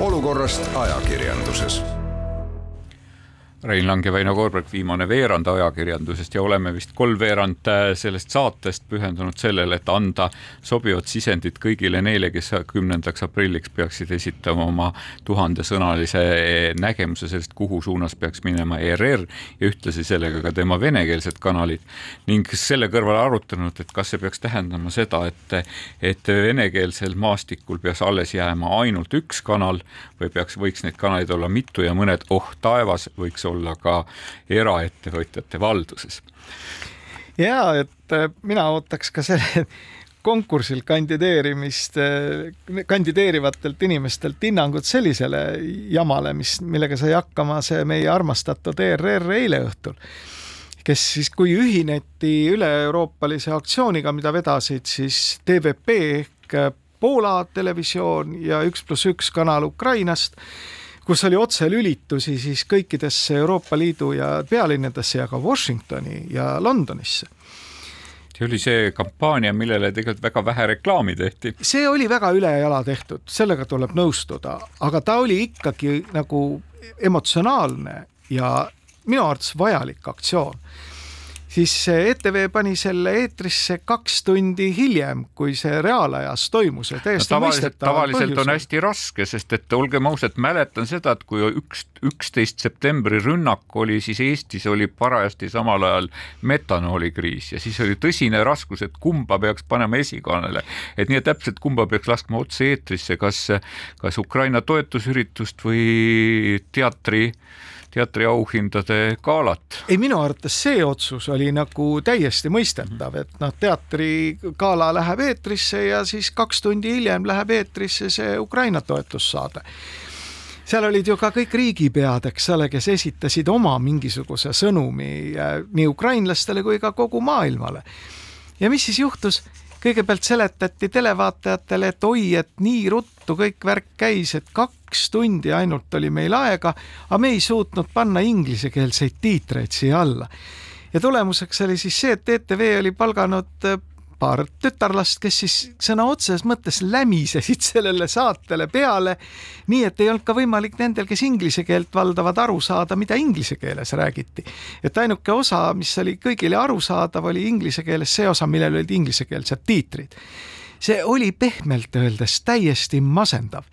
olukorrast ajakirjanduses Rein Lang ja Väino Koorberg, viimane veerand ajakirjandusest ja oleme vist kolmveerand äh, sellest saatest pühendunud sellele, et anda sobivat sisendit kõigile neile, kes kümnendaks aprilliks peaksid esitama oma tuhandesõnalise nägemuse sellest, kuhu suunas peaks minema ERR ja ühtlasi sellega ka tema venekeelsed kanalid. ning selle kõrval arutanud, et kas see peaks tähendama seda, et, et venekeelsel maastikul peaks alles jääma ainult üks kanal või peaks, võiks neid kanaleid olla mitu ja mõned, oh taevas, võiks olla ka eraettevõtjate valduses. ja et äh, mina ootaks ka selle konkursil kandideerimist, äh, kandideerivatelt inimestelt hinnangut sellisele jamale, mis, millega sai hakkama see meie armastatud ERR eile õhtul kes siis, kui ühineti üle-euroopalise aktsiooniga, mida vedasid siis TVP ehk Poola televisioon ja Üks pluss üks kanal Ukrainast kus oli otselülitusi siis kõikidesse Euroopa Liidu ja pealinnadesse ja ka Washingtoni ja Londonisse see oli see kampaania, millele tegelikult väga vähe reklaami tehti. see oli väga ülejala tehtud, sellega tuleb nõustuda, aga ta oli ikkagi nagu emotsionaalne ja minu arvates vajalik aktsioon siis ETV pani selle eetrisse kaks tundi hiljem, kui see reaalajas toimus ja täiesti no, tavaliselt, tavaliselt põhjus. on hästi raske, sest et olgem ausad, mäletan seda, et kui üks, üksteist septembri rünnak oli, siis Eestis oli parajasti samal ajal metanoolikriis ja siis oli tõsine raskus, et kumba peaks panema esikaanele. et nii, et täpselt kumba peaks laskma otse eetrisse, kas, kas Ukraina toetusüritust või teatri teatriauhindade galat. ei, minu arvates see otsus oli nagu täiesti mõistetav, et noh, teatrigala läheb eetrisse ja siis kaks tundi hiljem läheb eetrisse see Ukraina toetussaade seal olid ju ka kõik riigipead, eks ole, kes esitasid oma mingisuguse sõnumi nii ukrainlastele kui ka kogu maailmale. ja mis siis juhtus? Kõigepealt seletati televaatajatele, et oi, et nii ruttu kõik värk käis, et kaks tundi ainult oli meil aega, aga me ei suutnud panna inglisekeelseid tiitreid siia alla. ja tulemuseks oli siis see, et ETV oli palganud paar tütarlast, kes siis sõna otseses mõttes lämisesid sellele saatele peale, nii et ei olnud ka võimalik nendel, kes inglise keelt valdavad, aru saada, mida inglise keeles räägiti. et ainuke osa, mis oli kõigile arusaadav, oli inglise keeles see osa, millel olid inglisekeelsed tiitrid. see oli pehmelt öeldes täiesti masendav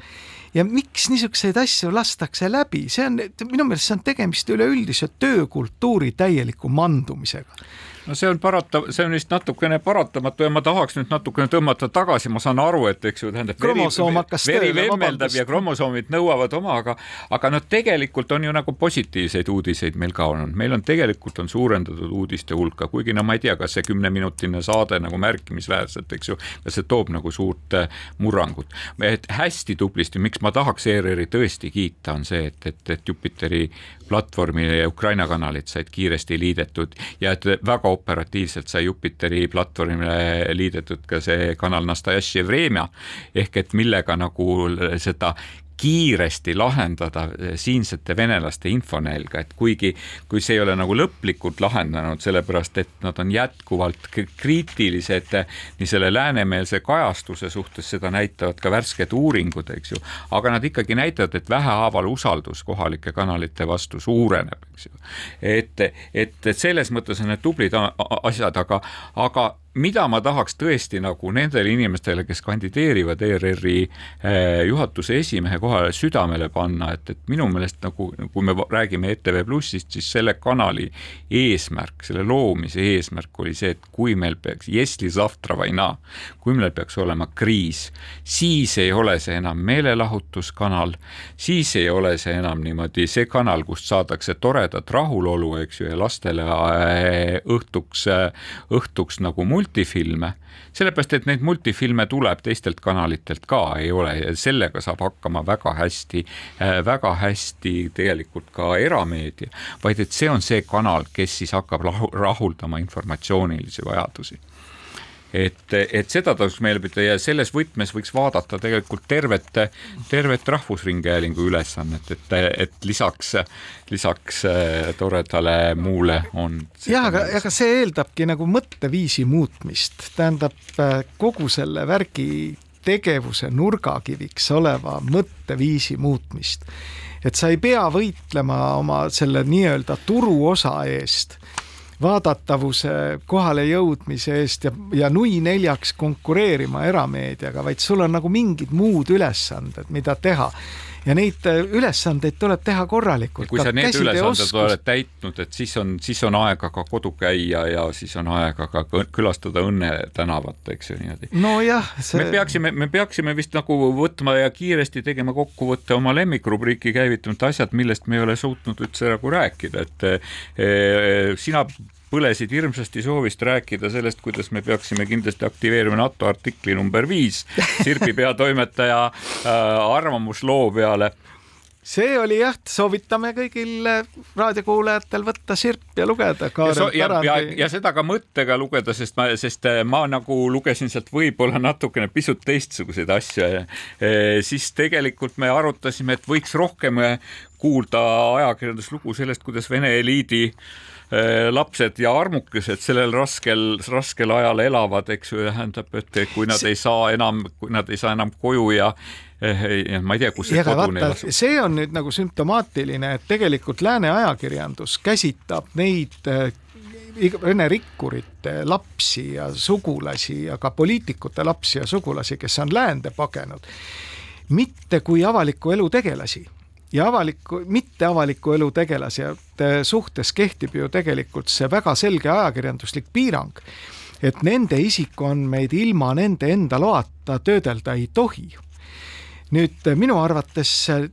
ja miks niisuguseid asju lastakse läbi, see on minu meelest see on tegemist üleüldise töökultuuri täieliku mandumisega no see on parata, see on vist natukene paratamatu ja ma tahaks nüüd natukene tõmmata tagasi, ma saan aru, et eks ju tähendab. kromosoom hakkas veri vemmeldab ja kromosoomid nõuavad oma, aga, aga noh, tegelikult on ju nagu positiivseid uudiseid meil ka olnud, meil on tegelikult on suurendatud uudiste hulka, kuigi no ma ei tea, kas see kümneminutine saade nagu märkimisväärselt, eks ju, kas see toob nagu suurt äh, murrangut. et hästi tublisti, miks ma tahaks ERR-i tõesti kiita, on see, et, et, et Jupiteri platvormi ja Ukraina kanalid said kiiresti liidetud ja et väga operatiivselt sai Jupiteri platvormile liidetud ka see kanal Nastajaši Vremja. Ehk et millega nagu seda kiiresti lahendada eh, siinsete venelaste infonälga, et kuigi, kui see ei ole nagu lõplikult lahendanud, sellepärast et nad on jätkuvalt kriitilised eh, nii selle läänemeelse kajastuse suhtes, seda näitavad ka värsked uuringud, eks ju, aga nad ikkagi näitavad, et vähehaaval usaldus kohalike kanalite vastu suureneb, eks ju. et, et, selles mõttes on need tublid asjad, aga, aga mida ma tahaks tõesti nagu nendele inimestele, kes kandideerivad ERR-i eh, juhatuse esimehe kohale südamele panna, et, et minu meelest nagu, kui me räägime ETV Plussist, siis selle kanali eesmärk, selle loomise eesmärk oli see, et kui meil peaks, kui meil peaks olema kriis, siis ei ole see enam meelelahutuskanal, siis ei ole see enam niimoodi see kanal, kust saadakse toredat rahulolu, eks ju, ja lastele eh, õhtuks, õhtuks nagu multi multifilme, sellepärast et neid multifilme tuleb teistelt kanalitelt ka, ei ole, sellega saab hakkama väga hästi, äh, väga hästi tegelikult ka erameedia, vaid et see on see kanal, kes siis hakkab rahuldama informatsioonilisi vajadusi et, et seda tasuks meelde pidada ja selles võtmes võiks vaadata tegelikult tervet, tervet Rahvusringhäälingu ülesannet, et, et lisaks, lisaks äh, toredale muule on. jah, aga, aga see eeldabki nagu mõtteviisi muutmist, tähendab äh, kogu selle värgi tegevuse nurgakiviks oleva mõtteviisi muutmist. et sa ei pea võitlema oma selle nii-öelda turuosa eest vaadatavuse kohale jõudmise eest ja, ja nui neljaks konkureerima erameediaga, vaid sul on nagu mingid muud ülesanded, mida teha ja neid äh, ülesandeid tuleb teha korralikult. kui sa need ülesanded oled täitnud, et siis on, siis on aega ka kodu käia ja siis on aega ka külastada Õnne tänavat, eks ju niimoodi. nojah see.... me peaksime, me peaksime vist nagu võtma ja kiiresti tegema kokkuvõtte oma lemmikrubriiki käivitunud asjad, millest me ei ole suutnud üldse nagu rääkida, et e, sina põlesid hirmsasti soovist rääkida sellest, kuidas me peaksime kindlasti aktiveerima NATO artikli number viis Sirbi peatoimetaja äh, arvamusloo peale. See oli jah, soovitame kõigil raadiokuulajatel võtta sirp ja lugeda Kaarel ja, so, ja, ja, ja seda ka mõttega lugeda, sest ma, sest äh, ma nagu lugesin sealt võib-olla natukene pisut teistsuguseid asju e, siis tegelikult me arutasime, et võiks rohkem kuulda ajakirjanduslugu sellest, kuidas Vene eliidi äh, Äh, lapsed ja armukesed sellel raskel, raskel ajal elavad, eks ju, tähendab, et kui nad ei saa enam, kui nad ei saa enam koju ja eh, ja ma ei tea, kus see kodu neil asub. see on nüüd nagu sümptomaatiline, et tegelikult lääne ajakirjandus käsitab neid eh, Vene rikkurite lapsi ja sugulasi ja ka poliitikute lapsi ja sugulasi, kes on läände pagenud, mitte kui avaliku elu tegelasi ja avaliku, mitteavaliku elu tegelasjate suhtes kehtib ju tegelikult see väga selge ajakirjanduslik piirang, et nende isikuandmeid ilma nende enda loata töödelda ei tohi. Nüüd minu arvates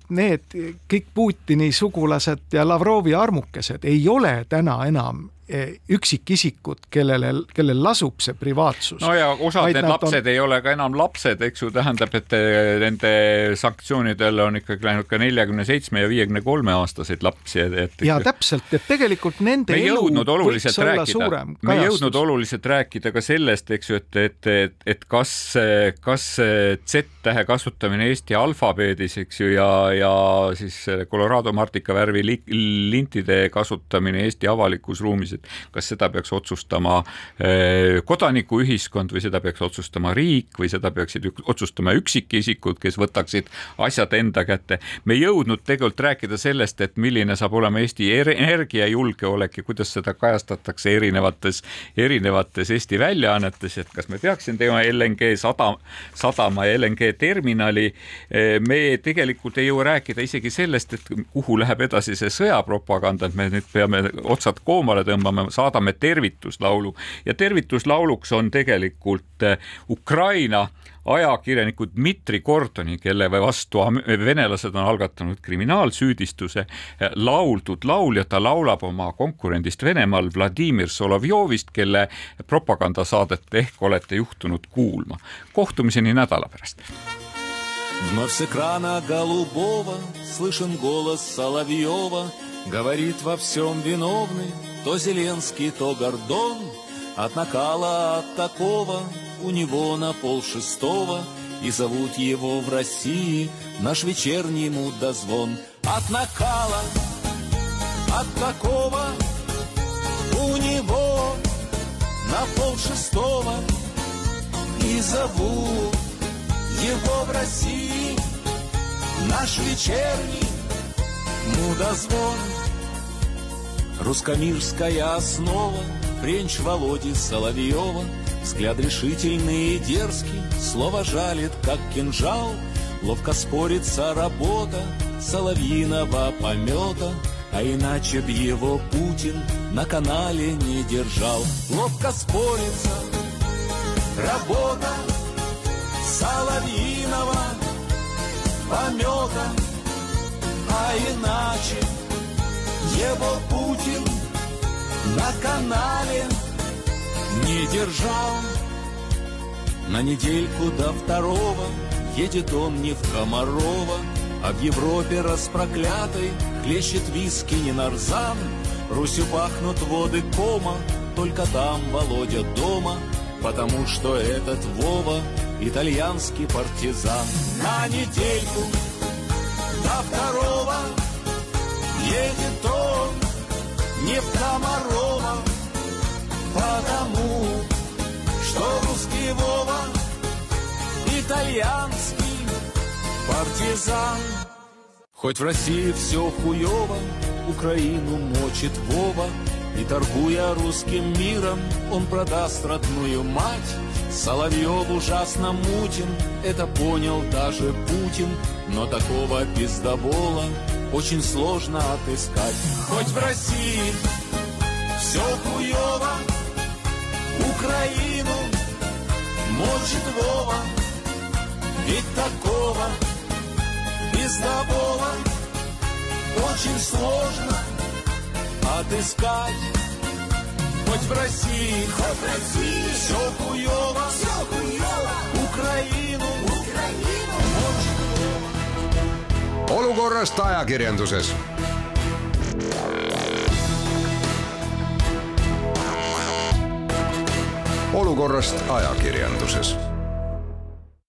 need kõik Putini sugulased ja Lavrovi armukesed ei ole täna enam üksikisikud, kellele, kellel lasub see privaatsus. no ja osad need lapsed on... ei ole ka enam lapsed, eks ju, tähendab, et eh, nende sanktsioonidel on ikkagi läinud ka neljakümne seitsme ja viiekümne kolme aastaseid lapsi, et, ja täpselt, et tegelikult nende me elu võiks olla rääkida, suurem me ei jõudnud oluliselt rääkida ka sellest, eks ju, et, et, et, et kas, kas Z-tähe kasutamine Eesti alfabeedis, eks ju, ja, ja siis Colorado martika värvi lintide kasutamine Eesti avalikus ruumis et kas seda peaks otsustama eh, kodanikuühiskond või seda peaks otsustama riik või seda peaksid otsustama üksikisikud, kes võtaksid asjad enda kätte. me ei jõudnud tegelikult rääkida sellest, et milline saab olema Eesti energiajulgeolek ja kuidas seda kajastatakse erinevates, erinevates Eesti väljaannetes, et kas me peaksime tegema LNG sadam, sadama ja LNG terminali. Eh, me tegelikult ei jõua rääkida isegi sellest, et kuhu läheb edasi see sõjapropaganda, et me nüüd peame otsad koomale tõmbama tõmbame, saadame tervituslaulu ja tervituslauluks on tegelikult eh, Ukraina ajakirjaniku Dmitri Kordoni, kelle vastu venelased on algatanud kriminaalsüüdistuse, eh, lauldud laul ja ta laulab oma konkurendist Venemaal Vladimir Solovjovist, kelle propagandasaadet ehk olete juhtunud kuulma. kohtumiseni nädala pärast. Вновь с экрана голубого слышен голос Соловьева, говорит во всем виновный То Зеленский, то Гордон, От накала от такого У него на пол шестого, И зовут его в России Наш вечерний мудозвон. От накала, от такого У него на пол шестого, И зовут его в России Наш вечерний мудозвон. Русско-мирская основа Френч Володи Соловьева. Взгляд решительный и дерзкий Слово жалит, как кинжал. Ловко спорится работа Соловьиного помета А иначе б его Путин на канале не держал. Ловко спорится работа Соловьиного помета А иначе его Путин на канале не держал. На недельку до второго Едет он не в Комарова А в Европе распроклятой Хлещет виски не нарзан. Русью пахнут воды кома Только там Володя дома Потому что этот Вова Итальянский партизан. На недельку до второго Едет он не в Комарова Потому что русский Вова Итальянский партизан. Хоть в России все хуево Украину мочит Вова И торгуя русским миром Он продаст родную мать. Соловьев ужасно мутен Это понял даже Путин. Но такого пиздобола Очень сложно отыскать. Хоть в России все хуево Украину мочит Вова. Ведь такого пиздобола Очень сложно отыскать Хоть в России, хоть в России Все хуево, все хуево Украину, Украину мочит Вова olukorrast ajakirjanduses olukorrast ajakirjanduses